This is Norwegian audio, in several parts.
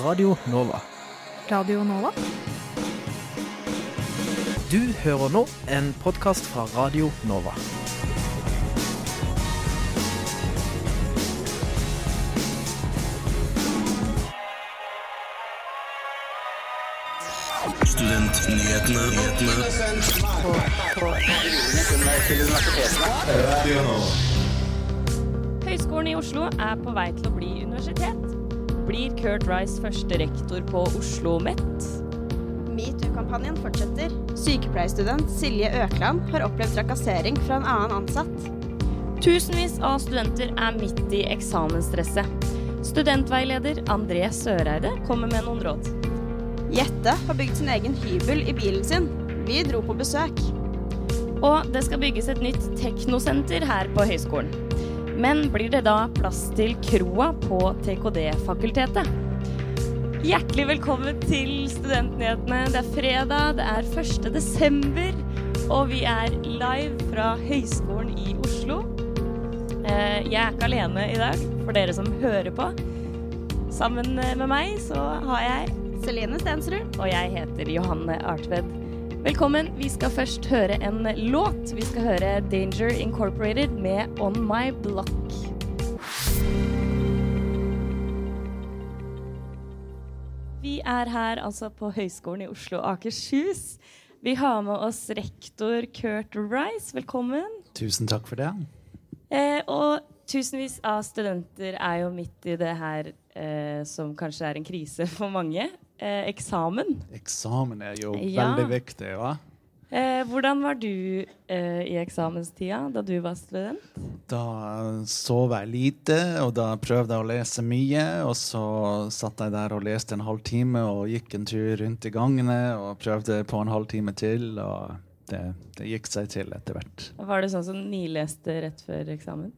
Radio Nova. Radio Nova? Du hører nå en podkast fra Radio Nova. Studentnyhetene. Høgskolen i Oslo er på vei til å bli universitet. Blir Kurt Rice første rektor på Oslo OsloMet? Metoo-kampanjen fortsetter. Sykepleierstudent Silje Økland har opplevd trakassering fra en annen ansatt. Tusenvis av studenter er midt i eksamensstresset. Studentveileder André Søreide kommer med noen råd. Jette har bygd sin egen hybel i bilen sin. Vi dro på besøk. Og det skal bygges et nytt teknosenter her på høyskolen. Men blir det da plass til kroa på TKD-fakultetet? Hjertelig velkommen til Studentnyhetene. Det er fredag, det er 1. desember, og vi er live fra Høgskolen i Oslo. Eh, jeg er ikke alene i dag, for dere som hører på. Sammen med meg så har jeg Celine Stensrud. Og jeg heter Johanne Artved. Velkommen. Vi skal først høre en låt. Vi skal høre Danger Incorporated med On My Block. Vi er her altså på Høgskolen i Oslo og Akershus. Vi har med oss rektor Kurt Rice. Velkommen. Tusen takk for det. Eh, og tusenvis av studenter er jo midt i det her eh, som kanskje er en krise for mange. Eh, eksamen. Eksamen er jo Ja. veldig viktig. Ja. Eh, hvordan var du eh, i eksamenstida da du var student? Da sov jeg lite, og da prøvde jeg å lese mye. Og så satt jeg der og leste en halvtime og gikk en tur rundt i gangene og prøvde på en halvtime til. Og det, det gikk seg til etter hvert. Var det sånn som nileste rett før eksamen?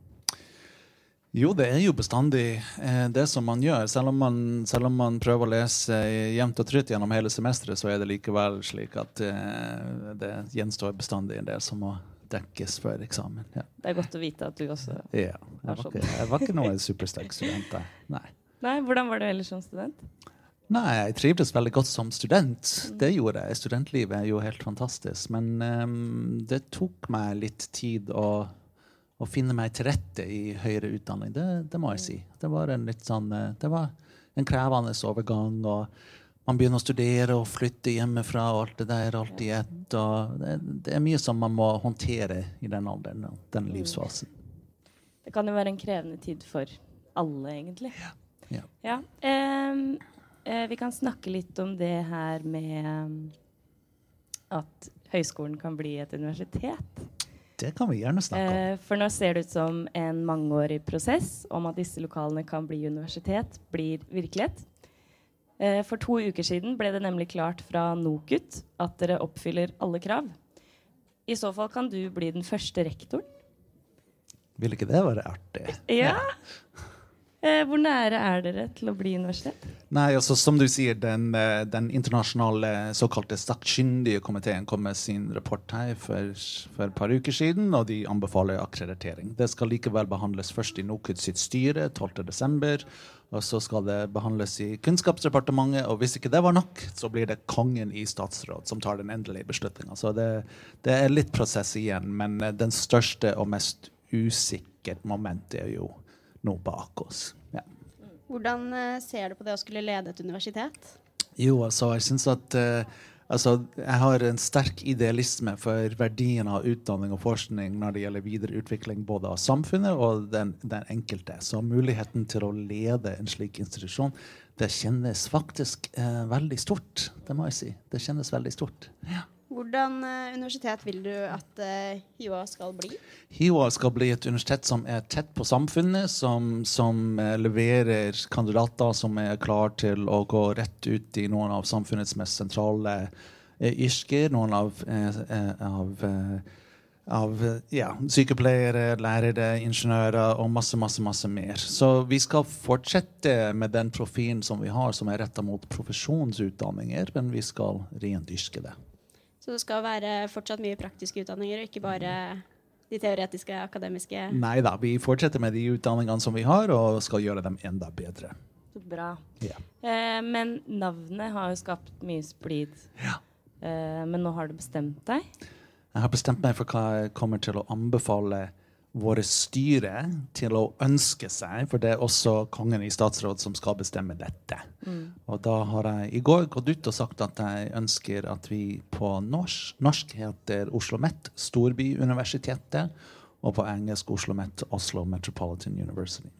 Jo, det er jo bestandig eh, det som man gjør. Selv om man, selv om man prøver å lese jevnt og trutt gjennom hele semesteret, så er det likevel slik at eh, det gjenstår bestandig en del som må dekkes før eksamen. Ja. Det er godt å vite at du også Ja. Jeg var, ikke, jeg var ikke noen supersterk student. Nei. Nei, hvordan var du ellers som student? Nei, jeg trivdes veldig godt som student. Det gjorde jeg. Studentlivet er jo helt fantastisk. Men um, det tok meg litt tid å, å finne meg til rette i høyere utdanning. Det, det må jeg si. Det var en litt sånn eh, Det var en krevende overgang. og man begynner å studere og flytte hjemmefra og alt det der, alt i ett. og Det, det er mye som man må håndtere i den alderen, og den livsfasen. Det kan jo være en krevende tid for alle, egentlig. Ja. Ja, ehm, eh, vi kan snakke litt om det her med at høyskolen kan bli et universitet. Det kan vi gjerne snakke om. Eh, for nå ser det ut som en mangeårig prosess om at disse lokalene kan bli universitet, blir virkelighet. Eh, for to uker siden ble det nemlig klart fra NOKUT at dere oppfyller alle krav. I så fall kan du bli den første rektoren. Vil ikke det være artig? Ja. Eh, hvor nære er dere til å bli universitet? Nei, altså Som du sier, den, eh, den internasjonale såkalte sakkyndige komiteen kom med sin rapport her for, for et par uker siden, og de anbefaler akkreditering. Det skal likevel behandles først i NOKUD sitt styre 12.12., og så skal det behandles i Kunnskapsdepartementet, og hvis ikke det var nok, så blir det kongen i statsråd som tar den endelige beslutninga. Så det, det er litt prosess igjen, men eh, den største og mest usikkert momentet er jo nå bak oss. Ja. Hvordan eh, ser du på det å skulle lede et universitet? Jo, altså, jeg syns at uh, altså, jeg har en sterk idealisme for verdien av utdanning og forskning når det gjelder videre utvikling både av samfunnet og den, den enkelte. Så muligheten til å lede en slik institusjon, det kjennes faktisk eh, veldig stort. Det må jeg si. Det kjennes veldig stort. Ja. Hvordan eh, universitet vil du at eh, HiOA skal bli? HiOA skal bli et universitet som er tett på samfunnet, som, som eh, leverer kandidater som er klare til å gå rett ut i noen av samfunnets mest sentrale yrker. Noen av, av, av ja, sykepleiere, lærere, ingeniører og masse, masse, masse mer. Så vi skal fortsette med den profilen som vi har, som er retta mot profesjonsutdanninger, men vi skal rendyrke det. Så det skal være fortsatt mye praktiske utdanninger, og ikke bare de teoretiske, akademiske Nei da, vi fortsetter med de utdanningene som vi har, og skal gjøre dem enda bedre. Så bra. Ja. Eh, men navnet har jo skapt mye splid. Ja. Eh, men nå har du bestemt deg. Jeg har bestemt meg for hva jeg kommer til å anbefale våre styre til å ønske seg, for det er også kongen i statsråd som skal bestemme dette. Og da har jeg i går gått ut og sagt at jeg ønsker at vi på norsk, norsk heter Oslo Met, Storbyuniversitetet, og på engelsk Oslo Met, Oslo Metropolitan University.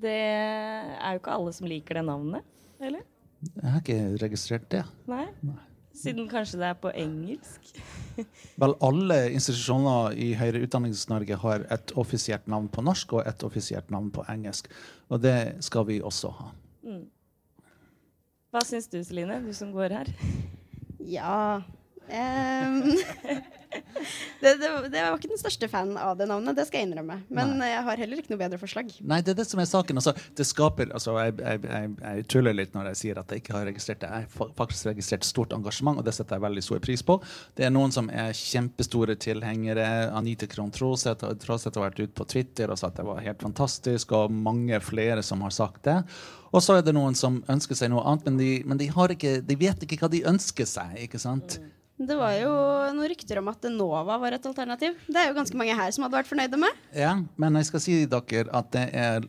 Det er jo ikke alle som liker det navnet, eller? Jeg har ikke registrert det. Nei. Nei? Siden kanskje det er på engelsk. Vel, alle institusjoner i høyere utdannings-Norge har et offisielt navn på norsk og et offisielt navn på engelsk. Og det skal vi også ha. Hva syns du, Celine, du som går her? Ja ehm, det, det, det var ikke den største fan av det navnet, det skal jeg innrømme. Men jeg har heller ikke noe bedre forslag. Nei, det er det som er saken. Altså, det skaper, altså, jeg, jeg, jeg, jeg tuller litt når jeg sier at jeg ikke har registrert det. Jeg har faktisk registrert stort engasjement, og det setter jeg veldig stor pris på. Det er noen som er kjempestore tilhengere. Anita Krohn Traaseth har vært ute på Twitter og sagt at det var helt fantastisk, og mange flere som har sagt det. Og så er det noen som ønsker seg noe annet, men de, men de, har ikke, de vet ikke hva de ønsker seg. ikke sant? Det var jo noen rykter om at Nova var et alternativ. Det er jo ganske mange her som hadde vært fornøyde med. Ja, men jeg skal si dere at det er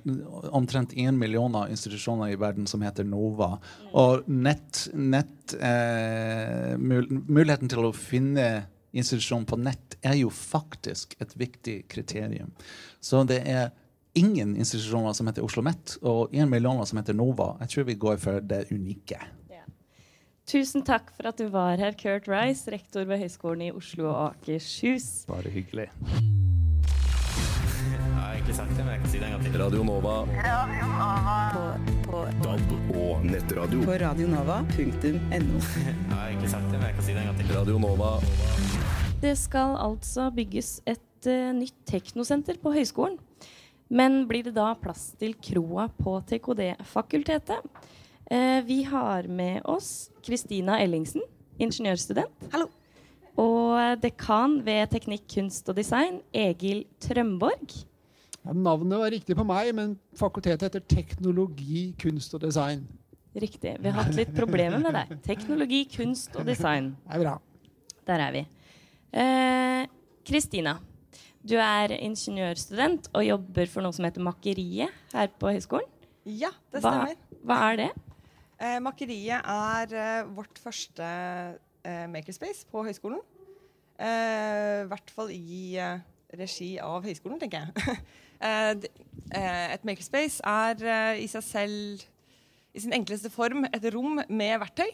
omtrent én million av institusjoner i verden som heter NOVA. Og nett, nett eh, mul muligheten til å finne institusjon på nett er jo faktisk et viktig kriterium. Så det er ingen institusjoner som heter Oslo OsloMet, og én million som heter NOVA. Jeg tror vi går for det unike. Tusen takk for at du var her, Kurt Rice, rektor ved Høgskolen i Oslo og Akershus. Bare hyggelig. Jeg har egentlig sagt det, men jeg kan si det en gang til. Radio Nova. DAB og nettradio. på radionova.no. Jeg har egentlig sagt det, men jeg kan si det en gang til. Radio Nova. Det skal altså bygges et uh, nytt teknosenter på høyskolen. Men blir det da plass til kroa på TKD-fakultetet? Eh, vi har med oss Kristina Ellingsen, ingeniørstudent. Hallo. Og dekan ved teknikk, kunst og design, Egil Trømborg. Ja, navnet var riktig på meg, men fakultetet heter teknologi, kunst og design. Riktig. Vi har hatt litt problemer med deg. Teknologi, kunst og design. Det er bra. Der er vi. Eh, Kristina, du er ingeniørstudent og jobber for noe som heter Makeriet her på høyskolen. Ja, det Hva, stemmer. hva er det? Eh, Makeriet er eh, vårt første eh, makerspace på høyskolen. Eh, I hvert fall i regi av høyskolen, tenker jeg. Et makerspace er i seg selv, i sin enkleste form, et rom med verktøy.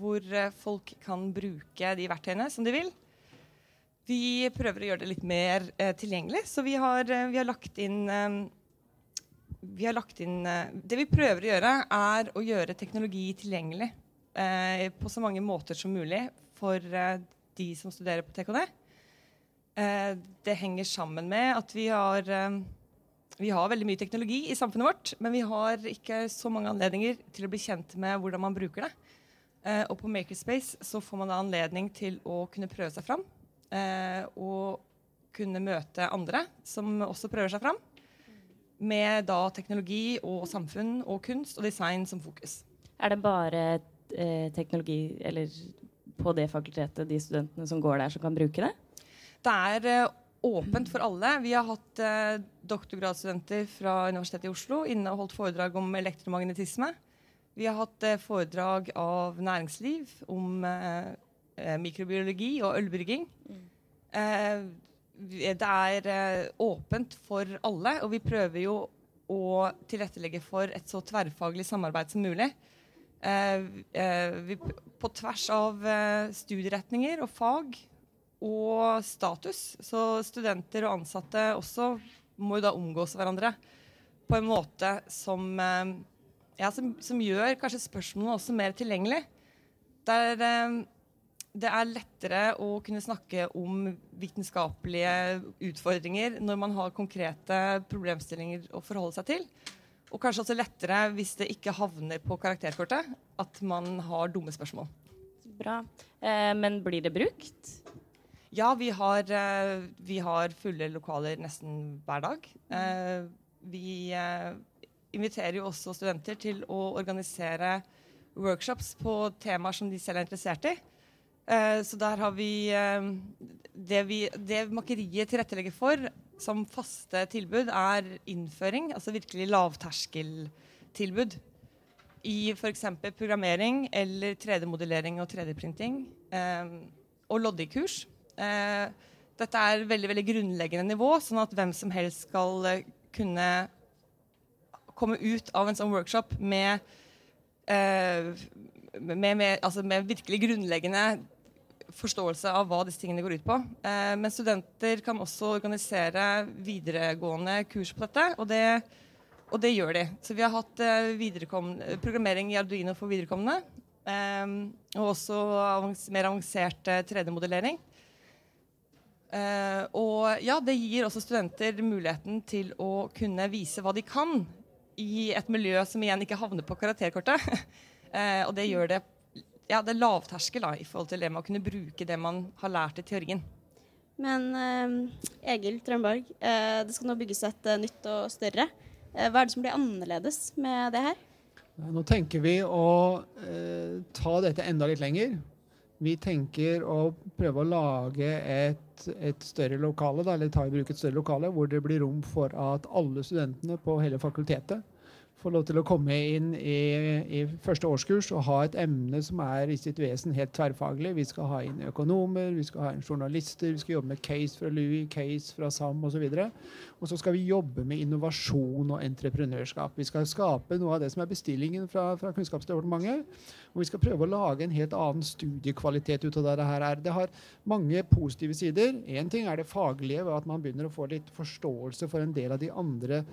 hvor folk kan bruke de verktøyene som de vil. Vi prøver å gjøre det litt mer tilgjengelig, så vi har, vi har lagt inn vi har lagt inn eh, Det vi prøver å gjøre, er å gjøre teknologi tilgjengelig eh, på så mange måter som mulig for eh, de som studerer på TKD. Eh, det henger sammen med at vi har eh, vi har veldig mye teknologi i samfunnet vårt, men vi har ikke så mange anledninger til å bli kjent med hvordan man bruker det. Eh, og på Makerspace så får man da anledning til å kunne prøve seg fram. Og kunne møte andre som også prøver seg fram med da teknologi og samfunn og kunst og design som fokus. Er det bare eh, teknologi, eller på det fakultetet, de studentene som går der, som kan bruke det? Det er eh, åpent for alle. Vi har hatt eh, doktorgradsstudenter fra Universitetet i Oslo inne og holdt foredrag om elektromagnetisme. Vi har hatt eh, foredrag av næringsliv om eh, eh, mikrobiologi og ølbrygging. Eh, vi- det er eh, åpent for alle, og vi prøver jo å tilrettelegge for et så tverrfaglig samarbeid som mulig. Eh, eh, vi, på tvers av studieretninger og fag og status. Så studenter og ansatte også må jo da omgås hverandre på en måte som, ja, som, som gjør kanskje spørsmålene også mer tilgjengelig. Der det er lettere å kunne snakke om vitenskapelige utfordringer når man har konkrete problemstillinger å forholde seg til. Og kanskje også lettere hvis det ikke havner på karakterkortet, at man har dumme spørsmål. Bra. Eh, men blir det brukt? Ja, vi har, eh, vi har fulle lokaler nesten hver dag. Eh, vi, eh, inviterer jo også studenter til å organisere workshops på temaer som de selv er interessert i. Eh, så der har vi eh, det, vi det makeriet tilrettelegger for som faste tilbud, er innføring, altså virkelig lavterskeltilbud i f.eks. programmering eller 3D-modellering og 3D-printing. Eh, og Loddi-kurs. Eh, dette er veldig, veldig grunnleggende nivå, sånn at hvem som helst skal kunne komme ut av en sånn workshop med, med, med, altså med virkelig grunnleggende forståelse av hva disse tingene går ut på. Eh, men studenter kan også organisere videregående kurs på dette, og det, og det gjør de. Så vi har hatt eh, programmering i Arduino for viderekomne, eh, og også avans mer avansert 3D-modellering. Uh, og ja, det gir også studenter muligheten til å kunne vise hva de kan i et miljø som igjen ikke havner på karakterkortet. uh, og det gjør det ja, det er lavterskel da, i forhold til det med å kunne bruke det man har lært i teorien. Men eh, Egil Trømborg, det skal nå bygges et nytt og større. hva er det som blir annerledes med det her? Nå tenker vi å ta dette enda litt lenger. Vi tenker å prøve å lage et, et større lokale, da, eller ta i bruk et større lokale, hvor det blir rom for at alle studentene på hele fakultetet få lov til å komme inn i, i, første årskurs og ha et emne som er i sitt vesen helt tverrfaglig. Vi skal ha inn økonomer, vi skal ha inn journalister, vi skal jobbe med case fra Louis, case fra SAM osv. Og, og så skal vi jobbe med innovasjon og entreprenørskap. Vi skal skape noe av det som er bestillingen fra, fra Kunnskapsdepartementet. Og vi skal prøve å lage en helt annen studiekvalitet ut av det her. Det har mange positive sider. Én ting er det faglige, ved at man begynner å få litt forståelse for en del av de andre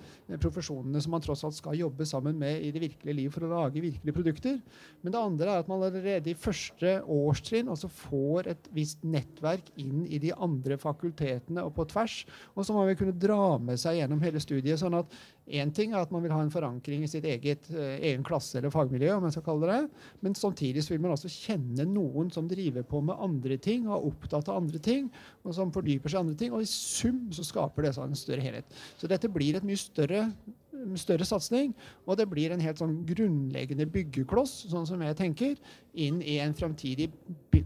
profesjonene som man tross alt skal jobbe jobbe sammen med i det virkelige liv for å lage virkelige produkter. Men det andre er at man allerede i første årstrinn altså får et visst nettverk inn i de andre fakultetene og på tvers. Og så må vi kunne dra med seg gjennom hele studiet. sånn at Én ting er at man vil ha en forankring i sitt eget, eh, egen klasse eller fagmiljø, om man skal kalle det men samtidig vil man også kjenne noen som driver på med andre ting og er opptatt av andre ting, og som fordyper seg i andre ting. Og i sum så skaper det en større helhet. Så dette blir et mye større større satsing. Og det blir en helt sånn grunnleggende byggekloss, sånn som jeg tenker, inn i en framtidig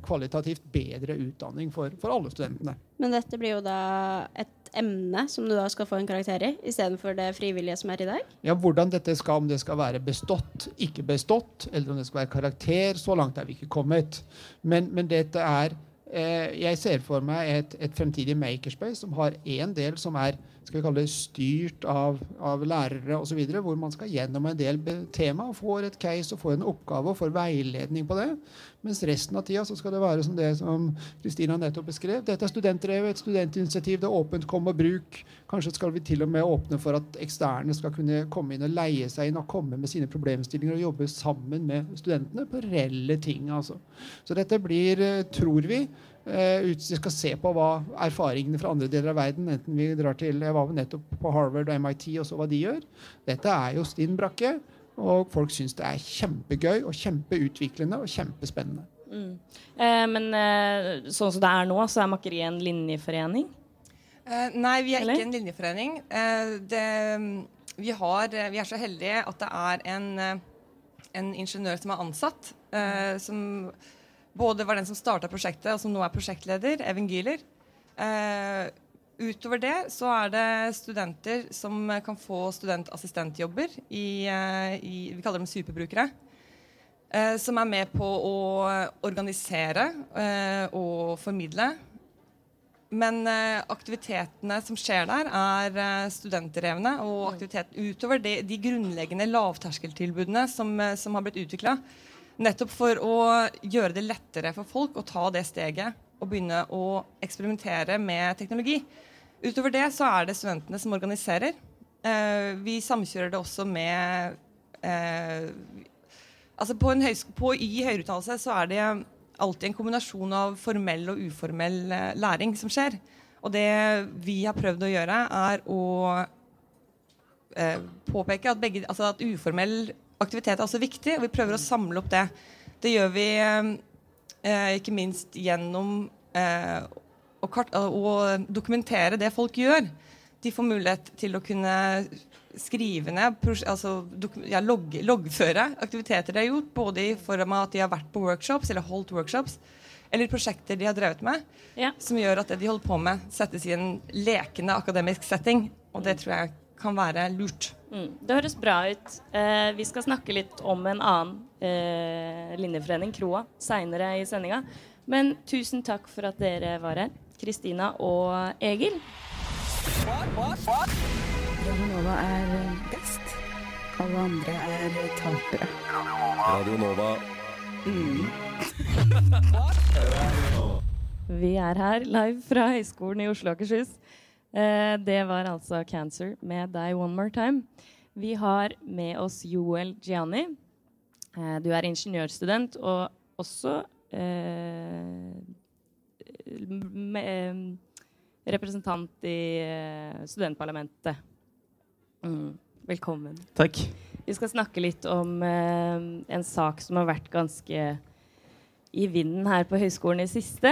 kvalitativt bedre utdanning for, for, alle studentene. Men dette blir jo da et emne som du da skal få en karakter i, istedenfor det frivillige som er i dag? Ja, hvordan dette skal, om det skal være bestått, ikke bestått, eller om det skal være karakter, så langt er vi ikke kommet. Men, men dette er eh, Jeg ser for meg et, et fremtidig makerspace som har én del som er skal vi kalle det styrt av, av lærere osv., hvor man skal gjennom en del tema og får et case og får en oppgave og får veiledning på det. Mens resten av tida så skal det være som det som Kristina nettopp beskrev. Dette er studentdrevet, et studentinitiativ, det er åpent, kom og bruk. Kanskje skal vi til og med åpne for at eksterne skal kunne komme inn og leie seg inn og komme med sine problemstillinger og jobbe sammen med studentene på reelle ting. altså. Så dette blir, eh, tror vi, Uh, vi skal se på hva erfaringene fra andre deler av verden enten vi drar til, Jeg var nettopp på Harvard og MIT og så hva de gjør. Dette er jo stinn brakke, og folk syns det er kjempegøy og kjempeutviklende og kjempespennende. Mm. Eh, men eh, sånn som det er nå, så er Makeriet en linjeforening? Eh, nei, vi er Eller? ikke en linjeforening. Eh, det, vi, har, vi, er så heldige at det er en, en ingeniør som er ansatt, som både var den som starta prosjektet, og som nå er prosjektleder, Even Gieler. Uh, utover det så er det studenter som kan få studentassistentjobber i, uh, i Vi kaller dem superbrukere. Uh, som er med på å organisere og formidle. Men aktivitetene som skjer der, er studentdrevne. Og aktivitet utover det, de grunnleggende lavterskeltilbudene som, som har blitt utvikla, Nettopp for å gjøre det lettere for folk å ta det steget og begynne å eksperimentere med teknologi. Utover det så er det studentene som organiserer. Eh, vi samkjører det også med eh, Altså på på, I høyere utdannelse så er det alltid en kombinasjon av formell og uformell eh, læring som skjer. Og det vi har prøvd å gjøre, er å påpeke at, begge, altså at uformell aktivitet er også viktig, og vi prøver å samle opp det. Det gjør vi eh, ikke minst gjennom eh, å, å, dokumentere det folk gjør. de får mulighet til å kunne skrive ned, altså ja, logg, loggføre aktiviteter de har gjort, både i form av at de har vært på workshops eller holdt workshops, eller prosjekter de har drevet med, Ja. som gjør at det de holder på med, settes i en lekende akademisk setting. Og det tror jeg kan være lurt. Mm, det høres bra ut. Eh, vi skal snakke litt om en annen eh, linjeforening, Kroa, seinere i sendinga. Men tusen takk for at dere var her, Kristina og Egil. Radio Nova er best. Alle andre er tapere. Radio Nova. Vi er her live fra Høgskolen i Oslo og Akershus. Eh, det var altså Cancer med Die One More Time. Vi har med oss Joel Gianni. Eh, du er ingeniørstudent og også eh, representant i studentparlamentet. Mm, velkommen. Takk. Vi skal snakke litt om en sak som har vært ganske i vinden her på høyskolen i siste,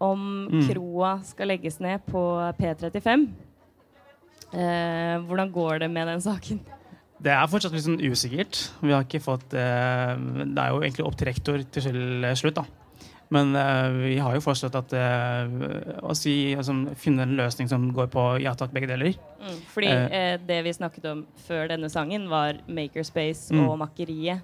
om Mm. kroa skal legges ned på P35. Eh, hvordan går det med den saken? Det er fortsatt litt sånn usikkert. Vi har ikke fått eh, Det er jo egentlig opp til rektor til slutt, da. Men eh, vi har jo foreslått at eh, å si, altså, finne en løsning som går på ja takk, begge deler. Mm, fordi Eh. eh, det vi snakket om før denne sangen, var Makerspace Mm. og Makeriet.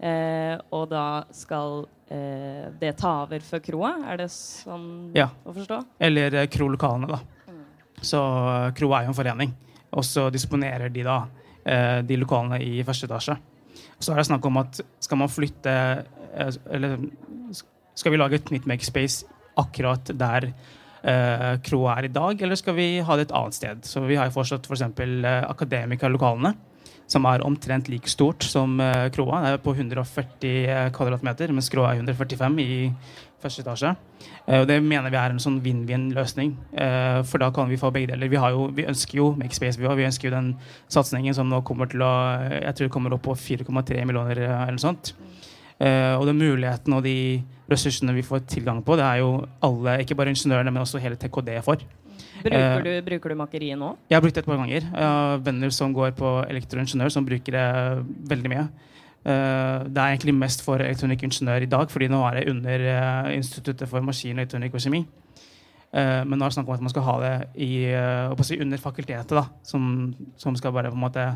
Eh, og da skal eh, det ta over for kroa? Er det sånn Ja. å forstå? Eller eh, Kro-lokalene, da. Så eh, Kro er jo en forening, og så disponerer de da eh, de lokalene i første etasje. Så er det snakk om at skal man flytte eh, Eller skal vi lage et nytt Makespace akkurat der eh, Kro er i dag, eller skal vi ha det et annet sted? Så vi har jo fortsatt f.eks. For eh, Akademika-lokalene, som er omtrent like stort som eh, Kroa. Det er på 140 kvadratmeter, mens Kroa er 145 i første etasje. Eh, og det mener vi er en sånn vinn-vinn-løsning. Eh, for da kan vi få begge deler. Vi, jo, vi ønsker jo Makespace, vi, også. vi ønsker jo den satsingen som nå kommer til å Jeg tror kommer opp på 4,3 millioner eh, eller noe sånt. Eh, og den muligheten og de ressursene vi får tilgang på, det er jo alle, ikke bare ingeniørene, men også hele TKD for. Bruker, Eh. du, bruker du Makeriet nå? Jeg har brukt det et par ganger. Jeg har venner som går på elektroingeniør, som bruker det veldig mye. Eh, det er egentlig mest for elektronikkingeniør i dag, fordi nå er det under eh, Instituttet for maskin, elektronikk og kjemi. Eh, men nå er det snakk om at man skal ha det i, si, under fakultetet, da, som, som skal være på en måte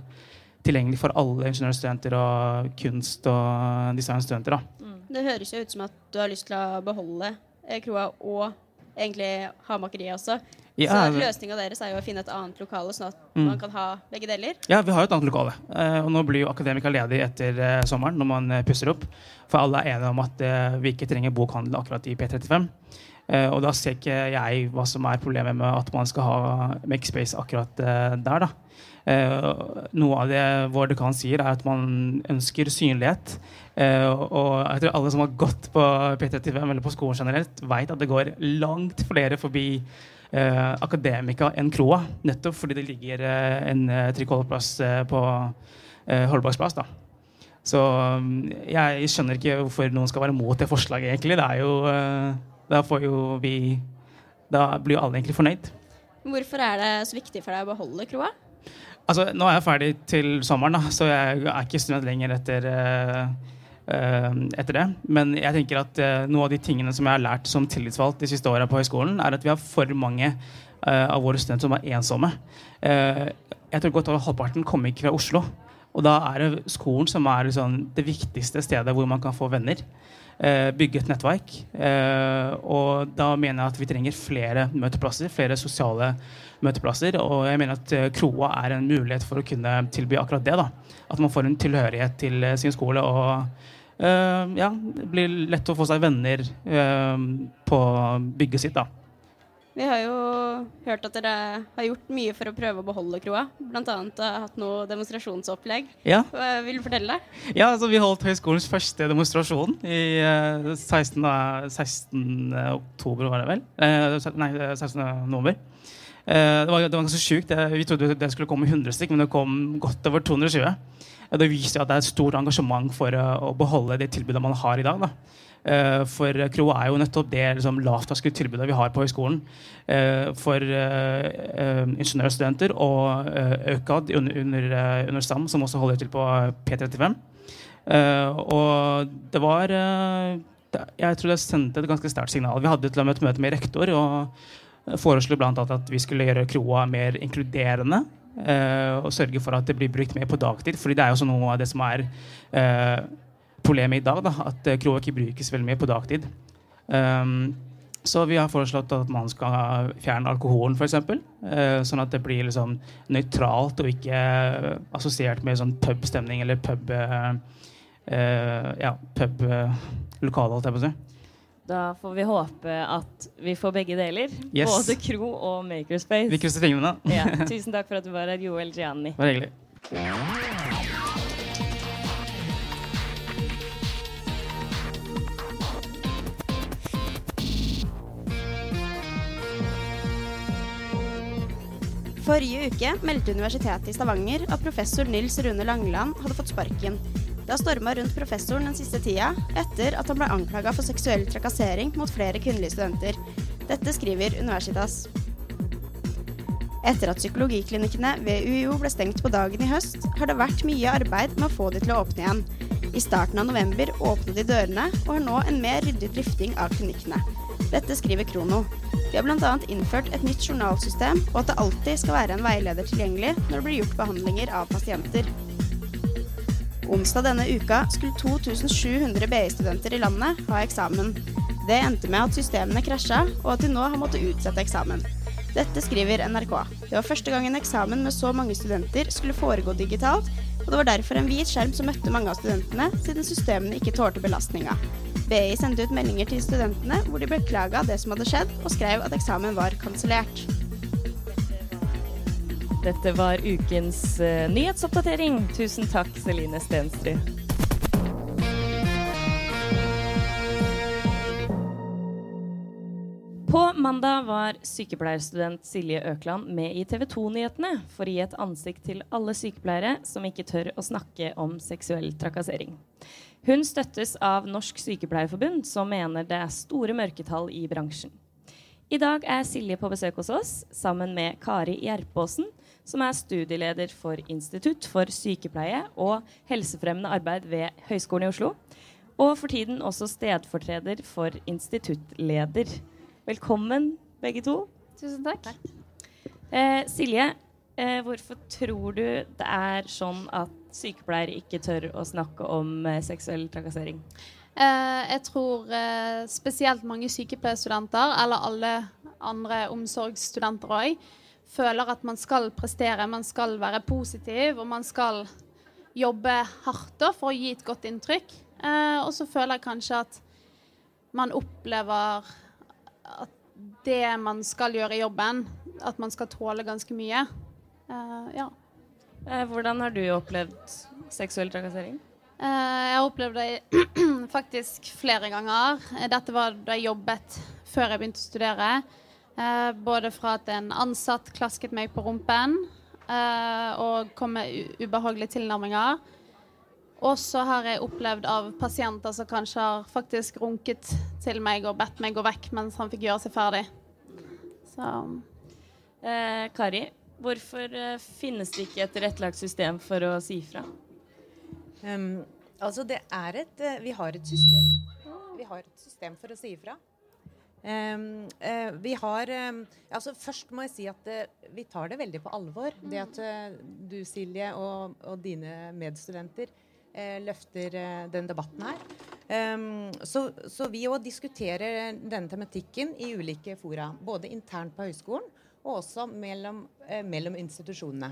tilgjengelig for alle ingeniørstudenter og kunst- og designstudenter. da. Det høres jo ut som at du har lyst til å beholde eh, kroa og egentlig ha makeriet også. Ja, så løsninga deres er jo å finne et annet lokale, sånn at Mm. man kan ha begge deler. Ja, vi har jo et annet lokale. Eh, og nå blir jo Akademika ledig etter eh, sommeren, når man eh, pusser opp. For alle er enige om at vi ikke trenger bokhandel akkurat i P35. Eh, og da ser ikke jeg hva som er problemet med at man skal ha Makespace akkurat der, da. Eh, noe av det vår dekan sier, er at man ønsker synlighet. Eh, og jeg tror alle som har gått på P35 eller på skolen generelt, vet at det går langt flere forbi eh, Akademika enn Kroa. Nettopp fordi det ligger eh, en uh, trikk-holdeplass eh, på uh, Holbergsplass. da. Så um, jeg skjønner ikke hvorfor noen skal være mot det forslaget, egentlig. Det er jo, eh, da får jo vi Da blir jo alle egentlig fornøyd. Hvorfor er det så viktig for deg å beholde kroa? Altså, nå er jeg ferdig til sommeren, da, så jeg er ikke student lenger etter, eh, eh, etter det. Men jeg tenker at eh, noe av de tingene som jeg har lært som tillitsvalgt de siste åra på høyskolen, er at vi har for mange eh, av våre studenter som er ensomme. Eh, jeg tror godt over halvparten kommer ikke fra Oslo. Og da er det skolen som er liksom det viktigste stedet hvor man kan få venner. Eh, bygge et nettverk. Eh, og da mener jeg at vi trenger flere møteplasser, flere sosiale møteplasser. Og jeg mener at eh, Kroa er en mulighet for å kunne tilby akkurat det. da. At man får en tilhørighet til eh, sin skole. og eh, ja, det blir lett å få seg venner uh, på bygget sitt. da. Vi har jo hørt at dere har gjort mye for å prøve å beholde kroa. Har hatt noe demonstrasjonsopplegg. Ja. Vil du fortelle? Ja, altså Vi holdt høyskolens første demonstrasjon i eh, 16. 16. oktober, var det vel? Eh, nei, 16. november. Eh, det, var, det var ganske sjukt. Vi trodde det skulle komme 100 stykk, men det kom godt over 220. det viser at det er et stort engasjement for uh, å beholde det tilbudet man har i dag. Da. Uh, for KRO er jo nettopp det liksom, lavterskeltilbudet vi har på høyskolen for ingeniørstudenter og ØKAD under, under, under, SAM, som også holder til på P35. og det var Jeg tror det sendte et ganske sterkt signal. Vi hadde til og med et møte med rektor. og foreslo bl.a. at vi skulle gjøre kroa mer inkluderende. Uh, og sørge for at det blir brukt mer på dagtid. fordi det er jo noe av det som er uh, problemet i dag. Da, at uh, kroa ikke brukes veldig mye på dagtid. Um, så vi har foreslått at man skal fjerne alkoholen, f.eks. Uh, sånn at det blir liksom nøytralt og ikke assosiert med sånn pubstemning eller pub ja, pub-lokale, holdt jeg på å si. Da får vi håpe at vi får begge deler. Yes. Både Kro og Makerspace. Vi krysser fingrene. ja, tusen takk for at du var her, Joel Gianni. Bare hyggelig. Forrige uke meldte Universitetet i Stavanger at professor Nils Rune Langeland hadde fått sparken det har storma rundt professoren den siste tida, etter at han ble anklaga for seksuell trakassering mot flere kvinnelige studenter. Dette skriver Universitas. Etter at psykologiklinikkene ved UiO ble stengt på dagen i høst, har det vært mye arbeid med å få de til å åpne igjen. I starten av november åpnet de dørene, og har nå en mer ryddig drifting av klinikkene. Dette skriver Krono. De har bl.a. innført et nytt journalsystem, og at det alltid skal være en veileder tilgjengelig når det blir gjort behandlinger av pasienter. Onsdag denne uka skulle 2700 BI-studenter i landet ha eksamen. Det endte med at systemene krasja, og at de nå har måttet utsette eksamen. Dette skriver NRK. Det var første gang en eksamen med så mange studenter skulle foregå digitalt, og det var derfor en hvit skjerm som møtte mange av studentene, siden systemene ikke tålte belastninga. BI sendte ut meldinger til studentene hvor de beklaga det som hadde skjedd, og skrev at eksamen var kansellert. Dette var ukens uh, nyhetsoppdatering. Tusen takk, Celine Stensrud. På mandag var sykepleierstudent Silje Økland med i TV 2-nyhetene for å gi et ansikt til alle sykepleiere som ikke tør å snakke om seksuell trakassering. Hun støttes av Norsk Sykepleierforbund, som mener det er store mørketall i bransjen. I dag er Silje på besøk hos oss sammen med Kari Gjerpåsen, som er studieleder for Institutt for sykepleie og helsefremmende arbeid ved Høgskolen i Oslo. Og for tiden også stedfortreder for instituttleder. Velkommen, begge to. Tusen takk. Eh, Silje, eh, hvorfor tror du det er sånn at sykepleiere ikke tør å snakke om eh, seksuell trakassering? Eh, jeg tror eh, spesielt mange sykepleierstudenter, eller alle andre omsorgsstudenter òg, føler at man skal prestere, man skal være positiv, og man skal jobbe hardt for å gi et godt inntrykk. Eh, og så føler jeg kanskje at man opplever at det man skal gjøre i jobben, at man skal tåle ganske mye. Eh, ja. Eh, hvordan har du opplevd seksuell trakassering? Eh, jeg har opplevd det faktisk flere ganger. Dette var da jeg jobbet før jeg begynte å studere. Eh, både fra at en ansatt klasket meg på rumpen eh, og kom med ubehagelige tilnærminger. Og så har jeg opplevd av pasienter som kanskje har faktisk runket til meg og bedt meg gå vekk mens han fikk gjøre seg ferdig. Så eh, Kari, hvorfor eh, finnes det ikke et tilrettelagt system for å si ifra? Um, altså, det er et uh, Vi har et system. Vi har et system for å si ifra. Um, uh, vi har um, altså Først må jeg si at uh, vi tar det veldig på alvor. Mm. Det at uh, du, Silje, og, og dine medstudenter løfter den debatten her. Um, så, så, vi òg diskuterer denne tematikken i ulike fora. Både internt på høyskolen og også mellom, mellom institusjonene.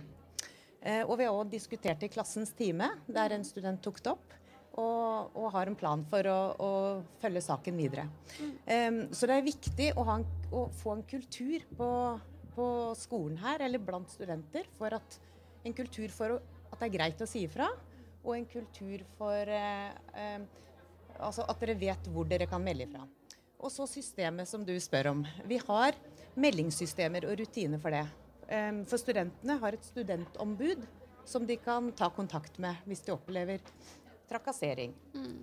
og vi har òg diskutert i klassens time, der en student tok det opp og, og, har en plan for å, å følge saken videre. Um, så det er viktig å, en, å få en kultur på, på, skolen her, eller blant studenter, for at en kultur for at det er greit å si ifra, og en kultur for uh, uh, altså at dere vet hvor dere kan melde ifra. Og så systemet som du spør om. Vi har meldingssystemer og rutiner for det. Um, for studentene har et studentombud som de kan ta kontakt med hvis de opplever trakassering.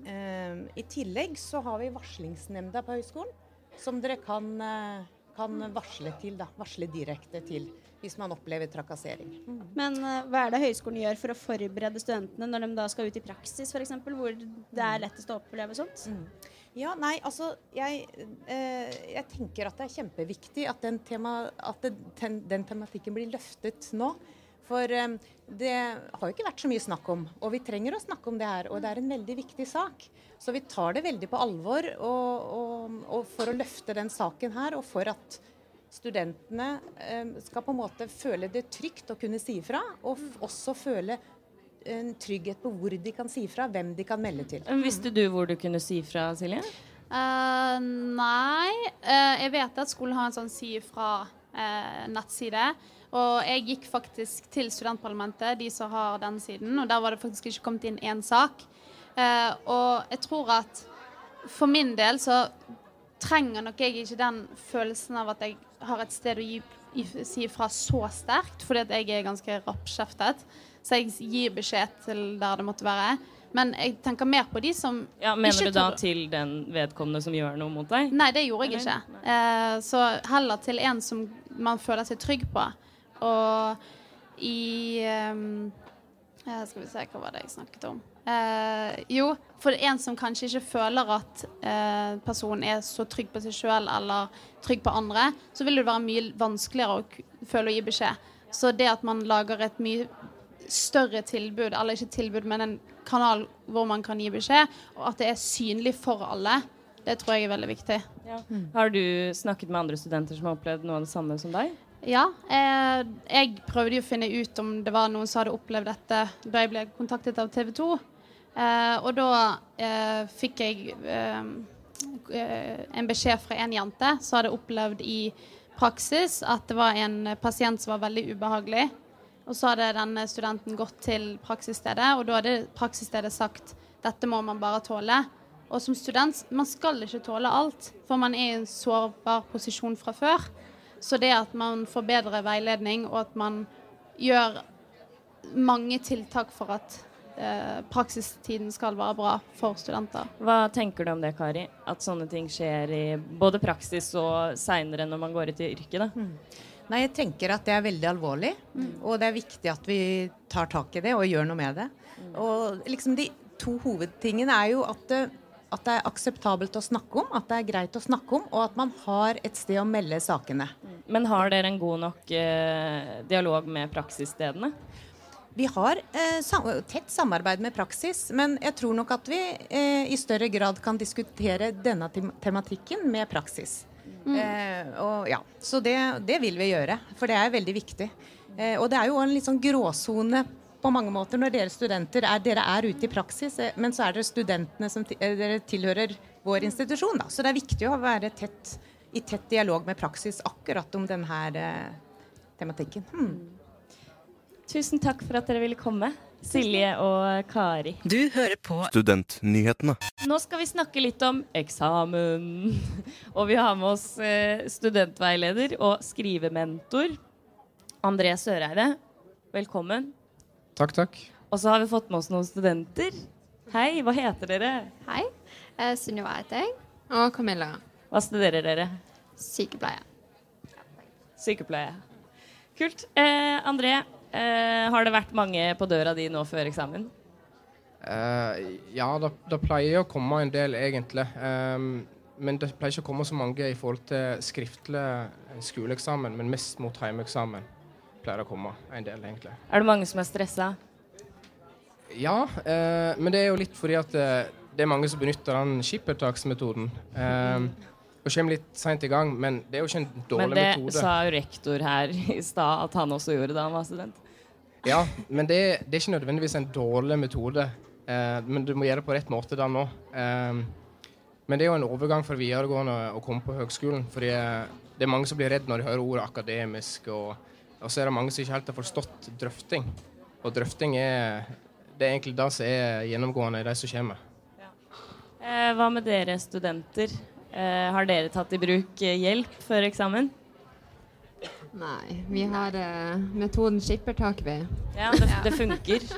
Eh, I tillegg så har vi varslingsnemnda på høyskolen, som dere kan, eh, kan varsle til, da. Varsle direkte til hvis man opplever trakassering. Men eh, hva er det høyskolen gjør for å forberede studentene når de da skal ut i praksis, f.eks., hvor det er lettest å oppleve sånt? Ja, nei, altså jeg, eh, jeg tenker at det er kjempeviktig at den, tema, at det, ten, den tematikken blir løftet nå. For eh, det har jo ikke vært så mye snakk om, og vi trenger å snakke om det her. Og det er en veldig viktig sak. Så vi tar det veldig på alvor og, og, og for å løfte den saken her, og for at studentene eh, skal på en måte føle det trygt å kunne si ifra, og også føle en trygghet på hvor de kan si ifra, hvem de kan melde til. Visste du hvor du kunne si fra, Silje? Uh, nei. Uh, jeg vet at skolen har en sånn si fra-nettside. nettside. Og jeg gikk faktisk til studentparlamentet, de som har den siden, og der var det faktisk ikke kommet inn én sak. Eh, og jeg tror at for min del så trenger nok jeg ikke den følelsen av at jeg har et sted å gi, si ifra så sterkt, fordi at jeg er ganske rappkjeftet. Så jeg gir beskjed til der det måtte være. Men jeg tenker mer på de som Ja, Mener ikke du da tror... til den vedkommende som gjør noe mot deg? Nei, det gjorde jeg Eller? ikke. Eh, så heller til en som man føler seg trygg på. Og i eh, Skal vi se, hva var det jeg snakket om? Eh, jo, for en som kanskje ikke føler at eh, personen er så trygg på seg sjøl eller trygg på andre, så vil det være mye vanskeligere å føle å gi beskjed. Så det at man lager et mye større tilbud, eller ikke tilbud, men en kanal hvor man kan gi beskjed, og at det er synlig for alle, det tror jeg er veldig viktig. Har du snakket med andre studenter som har opplevd noe av det samme som deg? Ja, eh, jeg prøvde jo å finne ut om det var noen som hadde opplevd dette da jeg ble kontaktet av TV 2. Eh, og da eh, fikk jeg eh, eh, en beskjed fra en jente som hadde opplevd i praksis at det var en pasient som var veldig ubehagelig. Og så hadde denne studenten gått til praksisstedet, og da hadde praksisstedet sagt dette må man bare tåle. Og som student, man skal ikke tåle alt, for man er i en sårbar posisjon fra før. Så det at man får bedre veiledning, og at man gjør mange tiltak for at eh, praksistiden skal være bra for studenter. Hva tenker du om det, Kari? At sånne ting skjer i både praksis og seinere når man går ut i yrket? da? Nei, jeg tenker at det er veldig alvorlig, og det er viktig at vi tar tak i det og gjør noe med det. Og liksom de to hovedtingene er jo at det, at det er akseptabelt å snakke om, at det er greit å snakke om, og at man har et sted å melde sakene. Men har dere en god nok eh, dialog med praksisstedene? Vi har eh, sam tett samarbeid med praksis, men jeg tror nok at vi eh, i større grad kan diskutere denne tem tematikken med praksis. Eh, og ja, Så det, det vil vi gjøre, for det er veldig viktig. Eh, og det er jo en litt sånn gråsone på mange måter når dere studenter er, dere er ute i praksis, eh, men så er dere studentene som dere tilhører vår institusjon. Da. Så det er viktig å være tett, i tett dialog med praksis akkurat om denne eh, tematikken. Hmm. Tusen takk for at dere ville komme, Silje og Kari. Du hører på Studentnyhetene. Nå skal vi snakke litt om eksamen. Og vi har med oss eh, studentveileder og skrivementor André Søreide. Velkommen. Takk, takk. Og så har vi fått med oss noen studenter. Hei, hva heter dere? Hei. Eh, Sunniva heter jeg. Og Camilla. Hva studerer dere? Sykepleie. Sykepleie. Kult. Eh, André, eh, har det vært mange på døra di nå før eksamen? Eh, ja, det, det pleier å komme en del, egentlig. Ehm, men det pleier ikke å komme så mange i forhold til skriftlig skoleeksamen, men mest mot hjemmeeksamen pleier det å komme en del, egentlig. Er det mange som er stressa? Ja, eh, men det er jo litt fordi at eh, det er mange som benytter den skippertaksmetoden. Um, og kommer litt seint i gang, men det er jo ikke en dårlig metode. Men det metode. sa jo rektor her i stad at han også gjorde da han var student. Ja, men det, det er ikke nødvendigvis en dårlig metode. Eh, men du må gjøre det på rett måte da nå. Eh, men det er jo en overgang fra videregående å komme på høgskolen. fordi eh, det er mange som blir redd når de hører ordet akademisk. Og, og så er det mange som ikke helt har forstått drøfting. Og drøfting er, det er egentlig det som er gjennomgående i de som kommer. Eh, hva med dere studenter? Eh, har dere tatt i bruk eh, hjelp før eksamen? Nei, vi har eh, metoden skippertak, vi. Ja, det, det funker.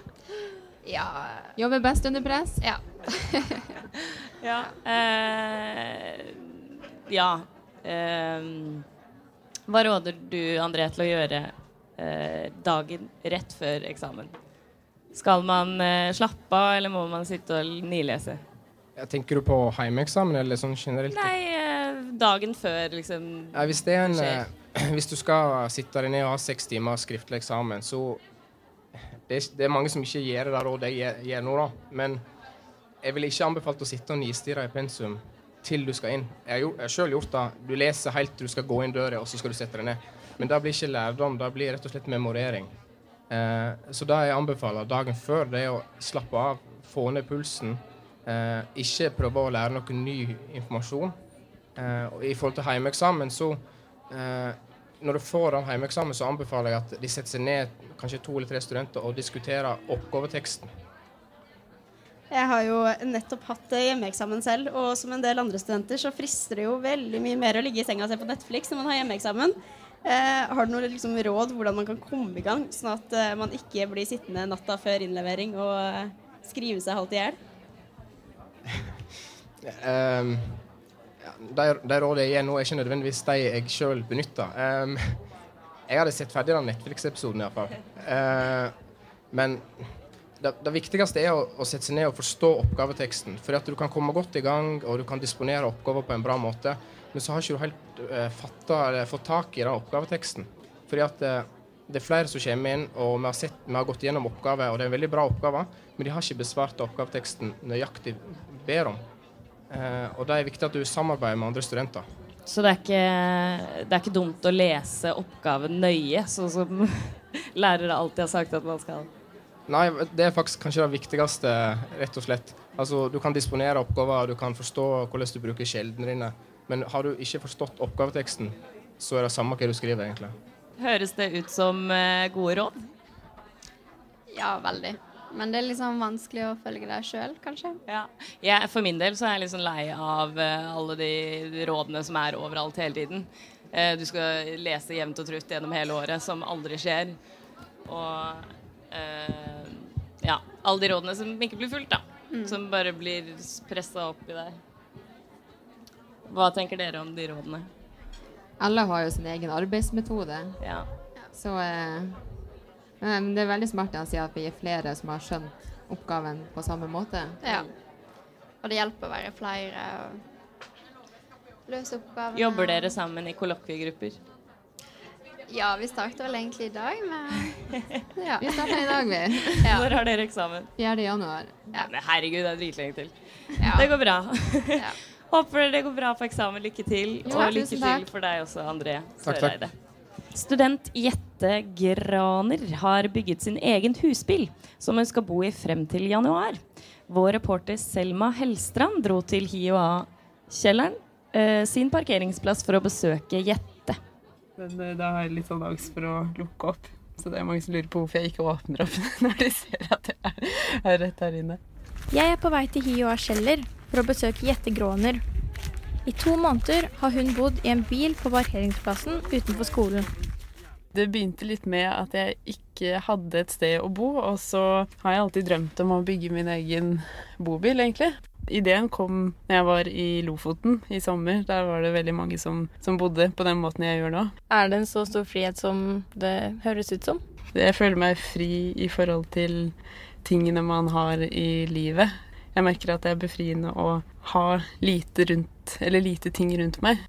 Ja. Jobber best under press? Ja. Ja. Eh, ja. Eh, hva råder du André til å gjøre eh, dagen rett før eksamen? Skal man slappe av, eller må man sitte og nilese? Jeg tenker du på heimeeksamen eller sånn generelt? Nei, eh, dagen før, liksom. Ja, hvis, det en, eh, hvis du skal sitte der ned og ha seks timer skriftlig eksamen, så det er, det er mange som ikke gjør det der og det gjør- nå, da. Men jeg ville ikke anbefalt å sitte og nistirre i pensum til du skal inn. Jeg har, selv gjort det. Du leser helt til du skal gå inn døra, og så skal du sette deg ned. Men det blir ikke lærdom, det blir rett og slett memorering. Eh, så det jeg anbefaler dagen før, det er å slappe av, få ned pulsen. Eh, ikke prøve å lære noe ny informasjon. Eh, og I forhold til hjemmeeksamen, så eh, Når du får den hjemmeeksamen, så anbefaler jeg at de setter seg ned, kanskje to eller tre studenter, og diskuterer oppgaveteksten. Jeg har jo nettopp hatt hjemmeeksamen selv, og som en del andre studenter så frister det jo veldig mye mer å ligge i senga og se på Netflix når man har hjemmeeksamen. Eh, har du noen liksom, råd hvordan man kan komme i gang, sånn at eh, man ikke blir sittende natta før innlevering og eh, skrive seg halvt i hjel? Um, de, de rådene jeg gir nå, er ikke nødvendigvis de jeg sjøl benytter. Um, jeg hadde sett ferdig den Netflix-episoden iallfall. Uh, men det, det viktigste er å, å sette seg ned og forstå oppgaveteksten. For at du kan komme godt i gang, og du kan disponere oppgaver på en bra måte. Men så har ikke du helt uh, fattet, fått tak i den oppgaveteksten. Fordi at uh, det er flere som kommer inn, og vi har, sett, vi har gått gjennom oppgaver, og det er en veldig bra oppgave, men de har ikke besvart oppgaveteksten nøyaktig ber om. Eh, og da er det viktig at du samarbeider med andre studenter. Så det er, ikke, det er ikke dumt å lese oppgaven nøye, sånn som lærere alltid har sagt at man skal. Nei, det er faktisk kanskje det viktigste, rett og slett. Altså, du kan disponere oppgaver, du kan forstå hvordan du bruker kildene dine. Men har du ikke forstått oppgaveteksten, så er det samme hva du skriver, egentlig. Høres det ut som eh, gode råd? Ja, veldig. Men det er liksom vanskelig å følge deg sjøl, kanskje. Ja. ja. for min del så er jeg liksom lei av eh, alle de rådene som er overalt hele tiden. Eh, du skal lese jevnt og trutt gjennom hele året, som aldri skjer. Og eh, ja, alle de rådene som ikke blir fulgt, da. Som bare blir pressa opp i deg. Hva tenker dere om de rådene? Alle har jo sin egen arbeidsmetode. Ja. Så eh, men det er veldig smart at han sier at vi er flere som har skjønt oppgaven på samme måte. Ja. Og det hjelper å være flere og løse oppgavene. Jobber dere sammen i kollokviegrupper? Ja, vi starter vel egentlig i dag men ja. Vi starter i dag, vi. Ja. Når har dere eksamen? 4. januar. Ja, men herregud, det er dritlenge til. Ja. Det går bra. Håper det går bra på eksamen. Lykke til. Jo, og lykke til for deg også, André Takk, takk. Student Jette Graner har bygget sin egen husbil, som hun skal bo i frem til januar. Vår reporter Selma Hellstrand dro til HiOA-kjelleren, eh, sin parkeringsplass, for å besøke Jette. Men eh, da har jeg litt sånn angst for å lukke opp. Så det er mange som lurer på hvorfor jeg ikke åpner opp når de ser at jeg er, er rett her inne. Jeg er på vei til HiOA Kjeller for å besøke Jette Gråner. I to måneder har hun bodd i en bil på parkeringsplassen utenfor skolen. Det begynte litt med at jeg ikke hadde et sted å bo, og så har jeg alltid drømt om å bygge min egen bobil, egentlig. Ideen kom da jeg var i Lofoten i sommer. Der var det veldig mange som, som bodde på den måten jeg gjør nå. Er det en så stor frihet som det høres ut som? Jeg føler meg fri i forhold til tingene man har i livet. Jeg merker at det er befriende å ha lite, rundt, eller lite ting rundt meg.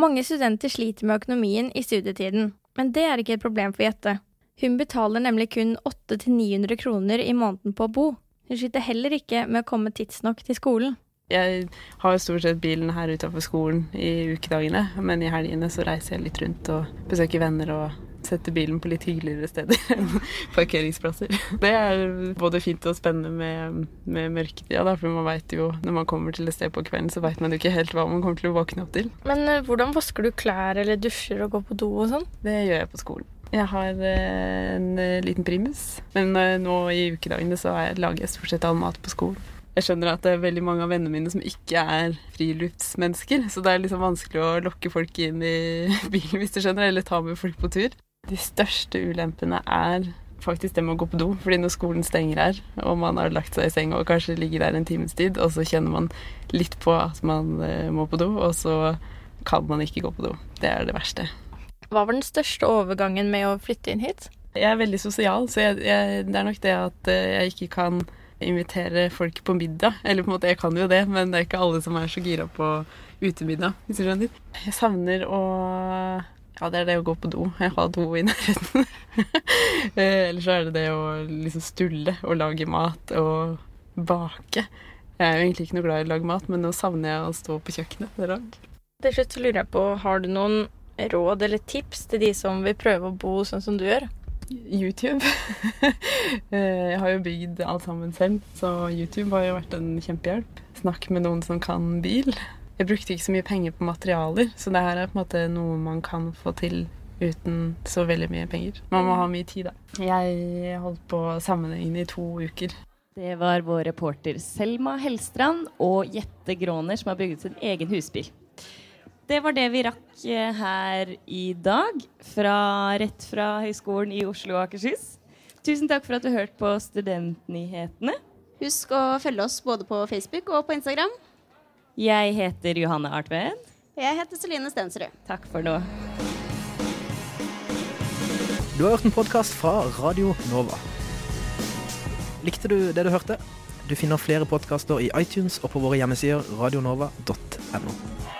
Mange studenter sliter med økonomien i studietiden, men det er ikke et problem for Jette. Hun betaler nemlig kun 800-900 kroner i måneden på å bo. Hun sliter heller ikke med å komme tidsnok til skolen. Jeg har stort sett bilen her utenfor skolen i ukedagene, men i helgene så reiser jeg litt rundt og besøker venner og setter bilen på litt hyggeligere steder enn parkeringsplasser. Det er både fint og spennende med, med mørketida, da, for man vet jo når man kommer til et sted på kvelden, så vet man jo ikke helt hva man kommer til å våkne opp til. Men eh, hvordan vasker du klær eller dusjer og går på do og sånn? Det gjør jeg på skolen. Jeg har eh, en eh, liten primus, men nå i ukedagene så er- lager jeg stort sett all mat på skolen. Jeg skjønner at det er veldig mange av vennene mine som ikke er friluftsmennesker, så det er liksom vanskelig å lokke folk inn i bilen, hvis du skjønner, eller ta med folk på tur. De største ulempene er faktisk det med å gå på do, fordi når skolen stenger her, og man har lagt seg i seng og kanskje ligger der en times tid, og så kjenner man litt på at man eh, må på do, og så kan man ikke gå på do. Det er det verste. Hva var den største overgangen med å flytte inn hit? Jeg er veldig sosial, så jeg, jeg, det er nok det at eh, jeg ikke kan invitere folk på middag. Eller på en måte, jeg kan jo det, men det er ikke alle som er så gira på utemiddag, hvis du skjønner. Jeg savner å Ja, det er det å gå på do. Jeg har do i nærheten. Eh, Eller så er det det å liksom stulle og lage mat og bake. Jeg er jo egentlig ikke noe glad i å lage mat, men nå savner jeg å stå på kjøkkenet hver dag. Til slutt lurer jeg på, har du noen råd eller tips til de som vil prøve å bo sånn som du gjør? YouTube. Eh, jeg har jo bygd alt sammen selv, så YouTube har jo vært en kjempehjelp. Snakk med noen som kan bil. Jeg brukte ikke så mye penger på materialer, så det her er på en måte noe man kan få til uten så veldig mye penger. Man må ha mye tid, da. Jeg holdt på sammenhengende i to uker. Det var vår reporter Selma Hellstrand og Jette Gråner som har bygget sin egen husbil. Det var det vi rakk eh, her i dag, fra, rett fra Høgskolen i Oslo og Akershus. Tusen takk for at du hørte på Studentnyhetene. Husk å følge oss både på Facebook og på Instagram. Jeg heter Johanne Artved. Jeg heter Celine Stensrud. Takk for nå. Du har hørt en podkast fra Radio Nova. Likte du det du hørte? Du finner flere podkaster i iTunes og på våre hjemmesider radionova.no.